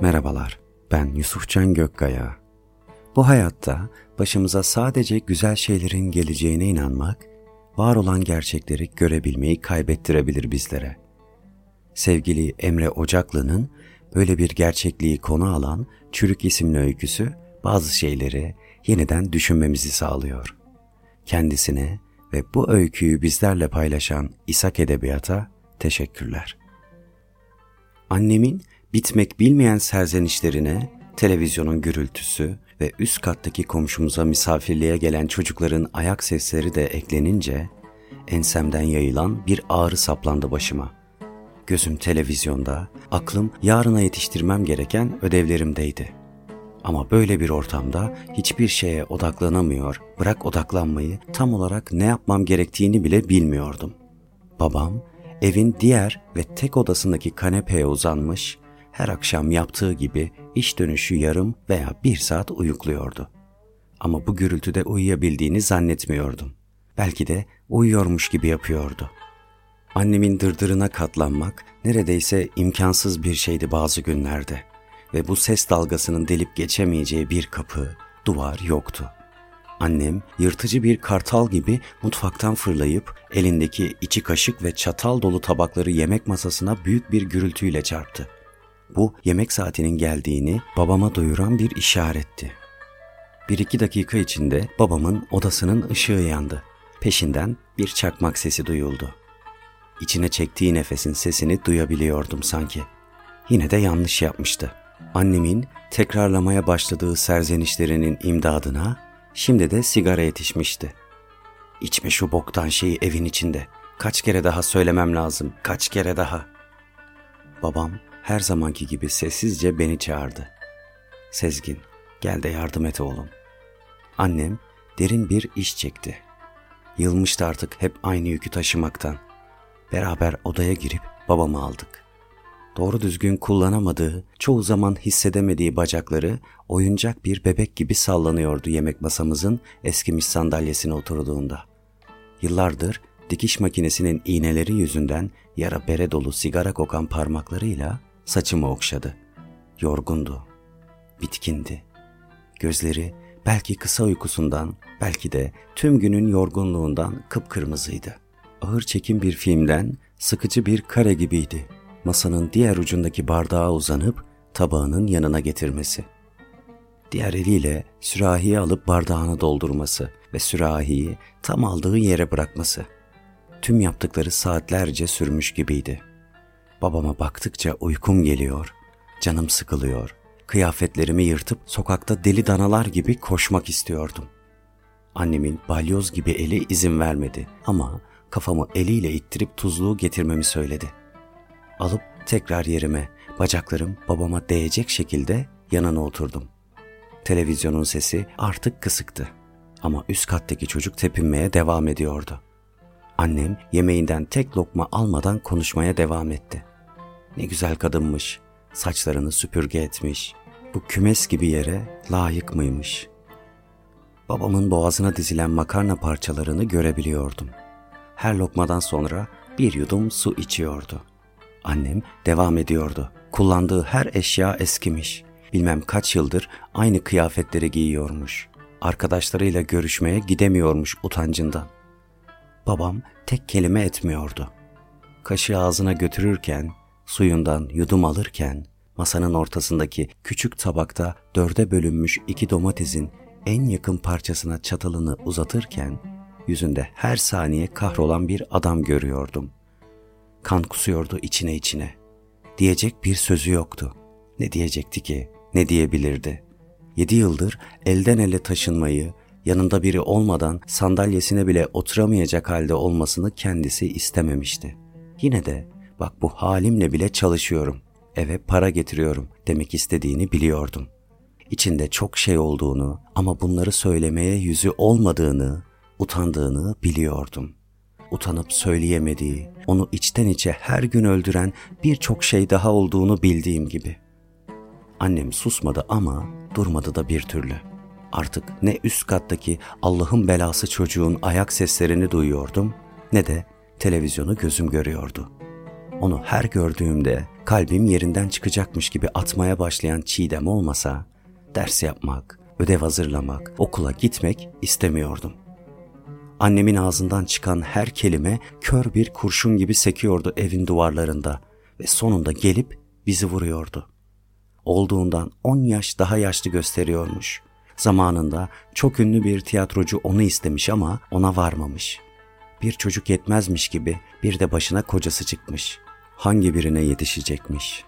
Merhabalar, ben Yusufcan Gökkaya. Bu hayatta başımıza sadece güzel şeylerin geleceğine inanmak, var olan gerçekleri görebilmeyi kaybettirebilir bizlere. Sevgili Emre Ocaklı'nın böyle bir gerçekliği konu alan Çürük isimli öyküsü bazı şeyleri yeniden düşünmemizi sağlıyor. Kendisine ve bu öyküyü bizlerle paylaşan İshak Edebiyat'a teşekkürler. Annemin bitmek bilmeyen serzenişlerine, televizyonun gürültüsü ve üst kattaki komşumuza misafirliğe gelen çocukların ayak sesleri de eklenince ensemden yayılan bir ağrı saplandı başıma. Gözüm televizyonda, aklım yarına yetiştirmem gereken ödevlerimdeydi. Ama böyle bir ortamda hiçbir şeye odaklanamıyor, bırak odaklanmayı tam olarak ne yapmam gerektiğini bile bilmiyordum. Babam evin diğer ve tek odasındaki kanepeye uzanmış, her akşam yaptığı gibi iş dönüşü yarım veya bir saat uyukluyordu. Ama bu gürültüde uyuyabildiğini zannetmiyordum. Belki de uyuyormuş gibi yapıyordu. Annemin dırdırına katlanmak neredeyse imkansız bir şeydi bazı günlerde ve bu ses dalgasının delip geçemeyeceği bir kapı, duvar yoktu. Annem yırtıcı bir kartal gibi mutfaktan fırlayıp elindeki içi kaşık ve çatal dolu tabakları yemek masasına büyük bir gürültüyle çarptı. Bu yemek saatinin geldiğini babama duyuran bir işaretti. Bir iki dakika içinde babamın odasının ışığı yandı. Peşinden bir çakmak sesi duyuldu. İçine çektiği nefesin sesini duyabiliyordum sanki. Yine de yanlış yapmıştı. Annemin tekrarlamaya başladığı serzenişlerinin imdadına şimdi de sigara yetişmişti. İçme şu boktan şeyi evin içinde. Kaç kere daha söylemem lazım, kaç kere daha. Babam her zamanki gibi sessizce beni çağırdı. Sezgin, gel de yardım et oğlum. Annem derin bir iş çekti. Yılmıştı artık hep aynı yükü taşımaktan. Beraber odaya girip babamı aldık. Doğru düzgün kullanamadığı, çoğu zaman hissedemediği bacakları oyuncak bir bebek gibi sallanıyordu yemek masamızın eskimiş sandalyesine oturduğunda. Yıllardır dikiş makinesinin iğneleri yüzünden yara bere dolu sigara kokan parmaklarıyla saçımı okşadı. Yorgundu, bitkindi. Gözleri belki kısa uykusundan, belki de tüm günün yorgunluğundan kıpkırmızıydı. Ağır çekim bir filmden sıkıcı bir kare gibiydi. Masanın diğer ucundaki bardağa uzanıp tabağının yanına getirmesi. Diğer eliyle sürahiyi alıp bardağını doldurması ve sürahiyi tam aldığı yere bırakması. Tüm yaptıkları saatlerce sürmüş gibiydi.'' Babama baktıkça uykum geliyor, canım sıkılıyor. Kıyafetlerimi yırtıp sokakta deli danalar gibi koşmak istiyordum. Annemin balyoz gibi eli izin vermedi ama kafamı eliyle ittirip tuzluğu getirmemi söyledi. Alıp tekrar yerime, bacaklarım babama değecek şekilde yanına oturdum. Televizyonun sesi artık kısıktı ama üst kattaki çocuk tepinmeye devam ediyordu. Annem yemeğinden tek lokma almadan konuşmaya devam etti. Ne güzel kadınmış. Saçlarını süpürge etmiş. Bu kümes gibi yere layık mıymış? Babamın boğazına dizilen makarna parçalarını görebiliyordum. Her lokmadan sonra bir yudum su içiyordu. Annem devam ediyordu. Kullandığı her eşya eskimiş. Bilmem kaç yıldır aynı kıyafetleri giyiyormuş. Arkadaşlarıyla görüşmeye gidemiyormuş utancından. Babam tek kelime etmiyordu. Kaşı ağzına götürürken Suyundan yudum alırken masanın ortasındaki küçük tabakta dörde bölünmüş iki domatesin en yakın parçasına çatalını uzatırken yüzünde her saniye kahrolan bir adam görüyordum. Kan kusuyordu içine içine. Diyecek bir sözü yoktu. Ne diyecekti ki? Ne diyebilirdi? Yedi yıldır elden ele taşınmayı, yanında biri olmadan sandalyesine bile oturamayacak halde olmasını kendisi istememişti. Yine de Bak bu halimle bile çalışıyorum. Eve para getiriyorum demek istediğini biliyordum. İçinde çok şey olduğunu ama bunları söylemeye yüzü olmadığını, utandığını biliyordum. Utanıp söyleyemediği, onu içten içe her gün öldüren birçok şey daha olduğunu bildiğim gibi. Annem susmadı ama durmadı da bir türlü. Artık ne üst kattaki Allah'ın belası çocuğun ayak seslerini duyuyordum ne de televizyonu gözüm görüyordu.'' Onu her gördüğümde kalbim yerinden çıkacakmış gibi atmaya başlayan Çiğdem olmasa ders yapmak, ödev hazırlamak, okula gitmek istemiyordum. Annemin ağzından çıkan her kelime kör bir kurşun gibi sekiyordu evin duvarlarında ve sonunda gelip bizi vuruyordu. Olduğundan on yaş daha yaşlı gösteriyormuş. Zamanında çok ünlü bir tiyatrocu onu istemiş ama ona varmamış. Bir çocuk yetmezmiş gibi bir de başına kocası çıkmış. Hangi birine yetişecekmiş?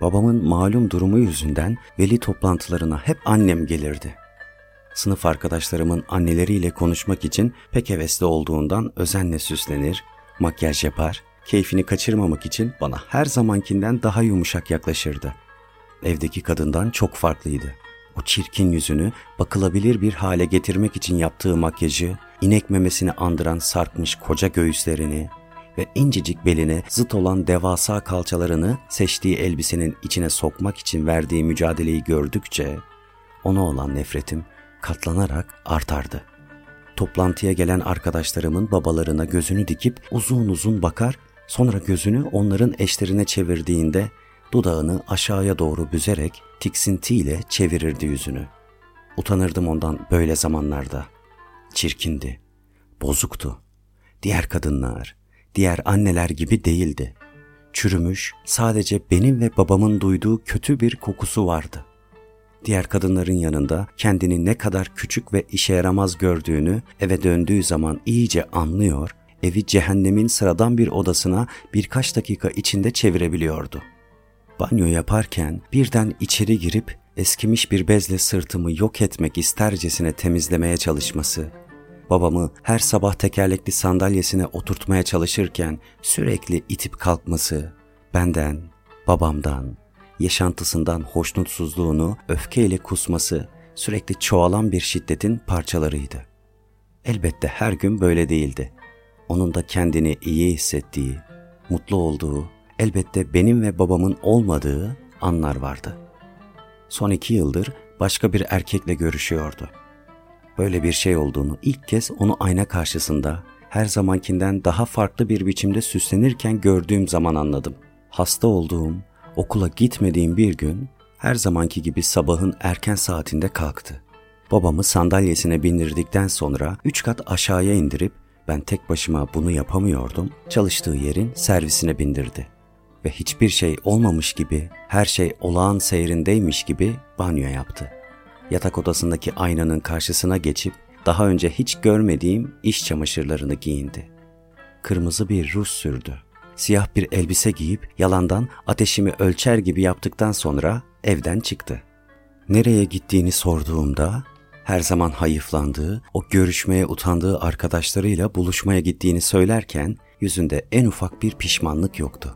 Babamın malum durumu yüzünden veli toplantılarına hep annem gelirdi. Sınıf arkadaşlarımın anneleriyle konuşmak için pek hevesli olduğundan özenle süslenir, makyaj yapar, keyfini kaçırmamak için bana her zamankinden daha yumuşak yaklaşırdı. Evdeki kadından çok farklıydı. O çirkin yüzünü bakılabilir bir hale getirmek için yaptığı makyajı, inek memesini andıran sarkmış koca göğüslerini ve incecik beline zıt olan devasa kalçalarını seçtiği elbisenin içine sokmak için verdiği mücadeleyi gördükçe ona olan nefretim katlanarak artardı. Toplantıya gelen arkadaşlarımın babalarına gözünü dikip uzun uzun bakar, sonra gözünü onların eşlerine çevirdiğinde dudağını aşağıya doğru büzerek tiksintiyle çevirirdi yüzünü. Utanırdım ondan böyle zamanlarda. Çirkindi, bozuktu. Diğer kadınlar, diğer anneler gibi değildi. Çürümüş, sadece benim ve babamın duyduğu kötü bir kokusu vardı. Diğer kadınların yanında kendini ne kadar küçük ve işe yaramaz gördüğünü eve döndüğü zaman iyice anlıyor, evi cehennemin sıradan bir odasına birkaç dakika içinde çevirebiliyordu. Banyo yaparken birden içeri girip eskimiş bir bezle sırtımı yok etmek istercesine temizlemeye çalışması, babamı her sabah tekerlekli sandalyesine oturtmaya çalışırken sürekli itip kalkması, benden, babamdan, yaşantısından hoşnutsuzluğunu öfkeyle kusması sürekli çoğalan bir şiddetin parçalarıydı. Elbette her gün böyle değildi. Onun da kendini iyi hissettiği, mutlu olduğu, elbette benim ve babamın olmadığı anlar vardı. Son iki yıldır başka bir erkekle görüşüyordu. Böyle bir şey olduğunu ilk kez onu ayna karşısında her zamankinden daha farklı bir biçimde süslenirken gördüğüm zaman anladım. Hasta olduğum, okula gitmediğim bir gün her zamanki gibi sabahın erken saatinde kalktı. Babamı sandalyesine bindirdikten sonra üç kat aşağıya indirip ben tek başıma bunu yapamıyordum, çalıştığı yerin servisine bindirdi. Ve hiçbir şey olmamış gibi, her şey olağan seyrindeymiş gibi banyo yaptı. Yatak odasındaki aynanın karşısına geçip daha önce hiç görmediğim iş çamaşırlarını giyindi. Kırmızı bir ruj sürdü siyah bir elbise giyip yalandan ateşimi ölçer gibi yaptıktan sonra evden çıktı. Nereye gittiğini sorduğumda her zaman hayıflandığı, o görüşmeye utandığı arkadaşlarıyla buluşmaya gittiğini söylerken yüzünde en ufak bir pişmanlık yoktu.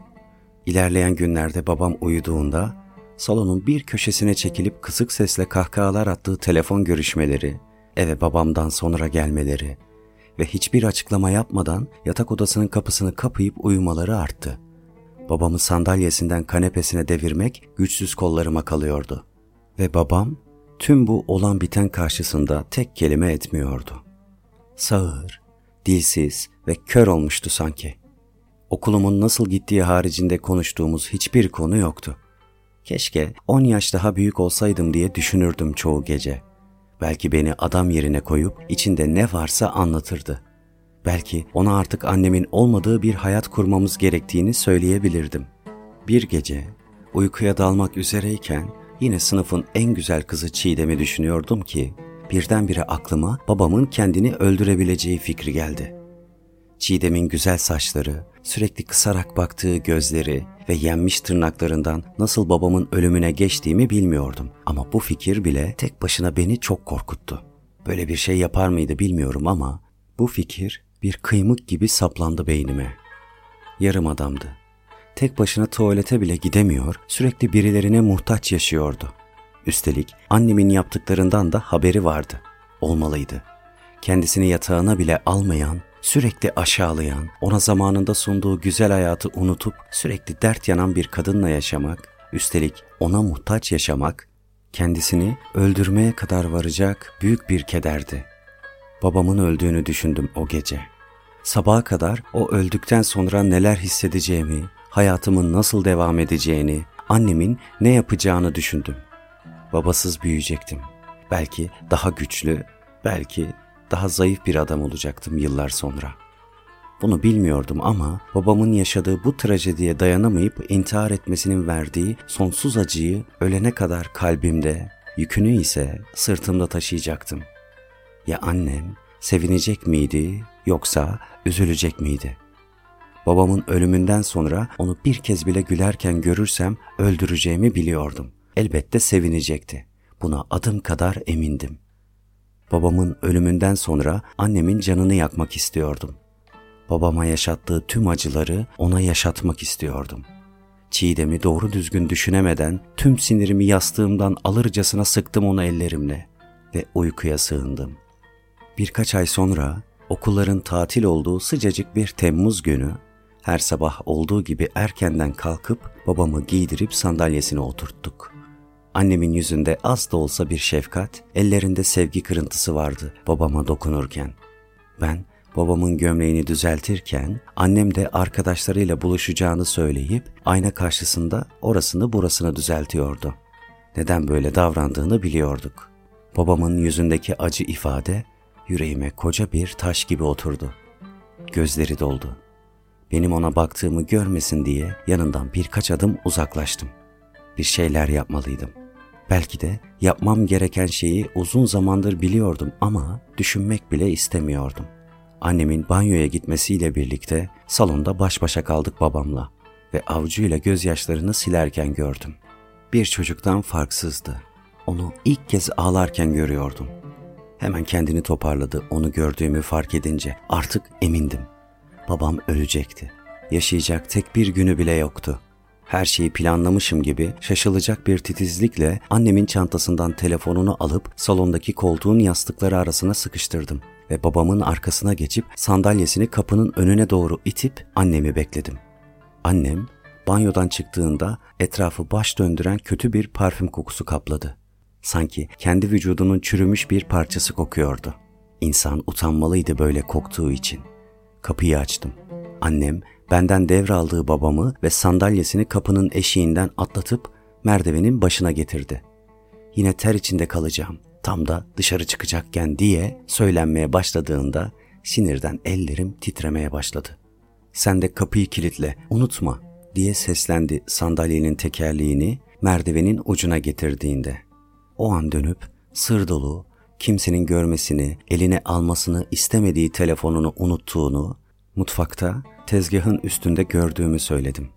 İlerleyen günlerde babam uyuduğunda salonun bir köşesine çekilip kısık sesle kahkahalar attığı telefon görüşmeleri, eve babamdan sonra gelmeleri, ve hiçbir açıklama yapmadan yatak odasının kapısını kapayıp uyumaları arttı. Babamı sandalyesinden kanepesine devirmek güçsüz kollarıma kalıyordu. Ve babam tüm bu olan biten karşısında tek kelime etmiyordu. Sağır, dilsiz ve kör olmuştu sanki. Okulumun nasıl gittiği haricinde konuştuğumuz hiçbir konu yoktu. Keşke on yaş daha büyük olsaydım diye düşünürdüm çoğu gece.'' Belki beni adam yerine koyup içinde ne varsa anlatırdı. Belki ona artık annemin olmadığı bir hayat kurmamız gerektiğini söyleyebilirdim. Bir gece uykuya dalmak üzereyken yine sınıfın en güzel kızı Çiğdem'i düşünüyordum ki birdenbire aklıma babamın kendini öldürebileceği fikri geldi. Çiğdem'in güzel saçları, sürekli kısarak baktığı gözleri ve yenmiş tırnaklarından nasıl babamın ölümüne geçtiğimi bilmiyordum. Ama bu fikir bile tek başına beni çok korkuttu. Böyle bir şey yapar mıydı bilmiyorum ama bu fikir bir kıymık gibi saplandı beynime. Yarım adamdı. Tek başına tuvalete bile gidemiyor, sürekli birilerine muhtaç yaşıyordu. Üstelik annemin yaptıklarından da haberi vardı. Olmalıydı. Kendisini yatağına bile almayan sürekli aşağılayan, ona zamanında sunduğu güzel hayatı unutup sürekli dert yanan bir kadınla yaşamak, üstelik ona muhtaç yaşamak, kendisini öldürmeye kadar varacak büyük bir kederdi. Babamın öldüğünü düşündüm o gece. Sabaha kadar o öldükten sonra neler hissedeceğimi, hayatımın nasıl devam edeceğini, annemin ne yapacağını düşündüm. Babasız büyüyecektim. Belki daha güçlü, belki daha zayıf bir adam olacaktım yıllar sonra. Bunu bilmiyordum ama babamın yaşadığı bu trajediye dayanamayıp intihar etmesinin verdiği sonsuz acıyı ölene kadar kalbimde, yükünü ise sırtımda taşıyacaktım. Ya annem sevinecek miydi yoksa üzülecek miydi? Babamın ölümünden sonra onu bir kez bile gülerken görürsem öldüreceğimi biliyordum. Elbette sevinecekti. Buna adım kadar emindim. Babamın ölümünden sonra annemin canını yakmak istiyordum. Babama yaşattığı tüm acıları ona yaşatmak istiyordum. Çiğdem'i doğru düzgün düşünemeden tüm sinirimi yastığımdan alırcasına sıktım onu ellerimle ve uykuya sığındım. Birkaç ay sonra okulların tatil olduğu sıcacık bir Temmuz günü her sabah olduğu gibi erkenden kalkıp babamı giydirip sandalyesine oturttuk. Annemin yüzünde az da olsa bir şefkat, ellerinde sevgi kırıntısı vardı babama dokunurken. Ben babamın gömleğini düzeltirken annem de arkadaşlarıyla buluşacağını söyleyip ayna karşısında orasını burasını düzeltiyordu. Neden böyle davrandığını biliyorduk. Babamın yüzündeki acı ifade yüreğime koca bir taş gibi oturdu. Gözleri doldu. Benim ona baktığımı görmesin diye yanından birkaç adım uzaklaştım. Bir şeyler yapmalıydım. Belki de yapmam gereken şeyi uzun zamandır biliyordum ama düşünmek bile istemiyordum. Annemin banyoya gitmesiyle birlikte salonda baş başa kaldık babamla ve avcuyla gözyaşlarını silerken gördüm. Bir çocuktan farksızdı. Onu ilk kez ağlarken görüyordum. Hemen kendini toparladı onu gördüğümü fark edince. Artık emindim. Babam ölecekti. Yaşayacak tek bir günü bile yoktu. Her şeyi planlamışım gibi şaşılacak bir titizlikle annemin çantasından telefonunu alıp salondaki koltuğun yastıkları arasına sıkıştırdım ve babamın arkasına geçip sandalyesini kapının önüne doğru itip annemi bekledim. Annem banyodan çıktığında etrafı baş döndüren kötü bir parfüm kokusu kapladı. Sanki kendi vücudunun çürümüş bir parçası kokuyordu. İnsan utanmalıydı böyle koktuğu için. Kapıyı açtım. Annem benden devraldığı babamı ve sandalyesini kapının eşiğinden atlatıp merdivenin başına getirdi. Yine ter içinde kalacağım, tam da dışarı çıkacakken diye söylenmeye başladığında sinirden ellerim titremeye başladı. Sen de kapıyı kilitle, unutma diye seslendi sandalyenin tekerleğini merdivenin ucuna getirdiğinde. O an dönüp sır dolu, kimsenin görmesini, eline almasını istemediği telefonunu unuttuğunu, mutfakta tezgahın üstünde gördüğümü söyledim.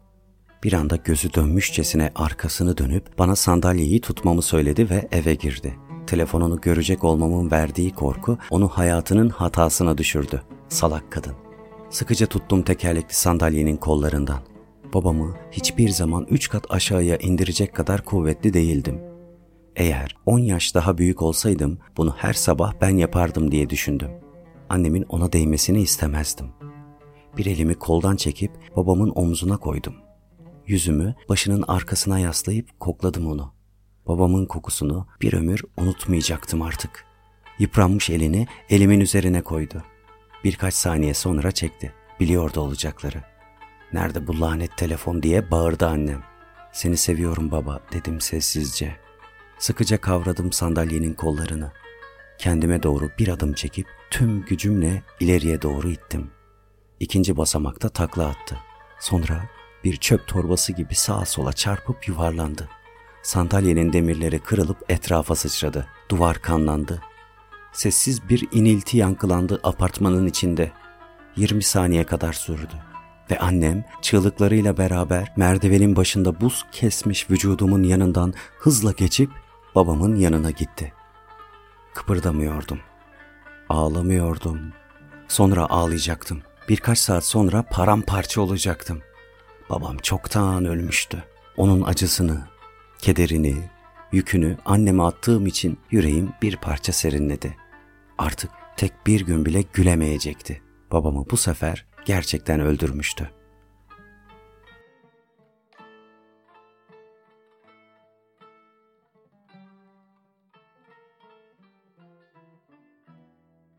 Bir anda gözü dönmüşçesine arkasını dönüp bana sandalyeyi tutmamı söyledi ve eve girdi. Telefonunu görecek olmamın verdiği korku onu hayatının hatasına düşürdü. Salak kadın. Sıkıca tuttum tekerlekli sandalyenin kollarından. Babamı hiçbir zaman üç kat aşağıya indirecek kadar kuvvetli değildim. Eğer on yaş daha büyük olsaydım bunu her sabah ben yapardım diye düşündüm. Annemin ona değmesini istemezdim.'' Bir elimi koldan çekip babamın omzuna koydum. Yüzümü başının arkasına yaslayıp kokladım onu. Babamın kokusunu bir ömür unutmayacaktım artık. Yıpranmış elini elimin üzerine koydu. Birkaç saniye sonra çekti. Biliyordu olacakları. Nerede bu lanet telefon diye bağırdı annem. Seni seviyorum baba dedim sessizce. Sıkıca kavradım sandalyenin kollarını. Kendime doğru bir adım çekip tüm gücümle ileriye doğru ittim.'' İkinci basamakta takla attı. Sonra bir çöp torbası gibi sağa sola çarpıp yuvarlandı. Sandalyenin demirleri kırılıp etrafa sıçradı. Duvar kanlandı. Sessiz bir inilti yankılandı apartmanın içinde. 20 saniye kadar sürdü. Ve annem çığlıklarıyla beraber merdivenin başında buz kesmiş vücudumun yanından hızla geçip babamın yanına gitti. Kıpırdamıyordum. Ağlamıyordum. Sonra ağlayacaktım. Birkaç saat sonra paramparça olacaktım. Babam çoktan ölmüştü. Onun acısını, kederini, yükünü anneme attığım için yüreğim bir parça serinledi. Artık tek bir gün bile gülemeyecekti. Babamı bu sefer gerçekten öldürmüştü.''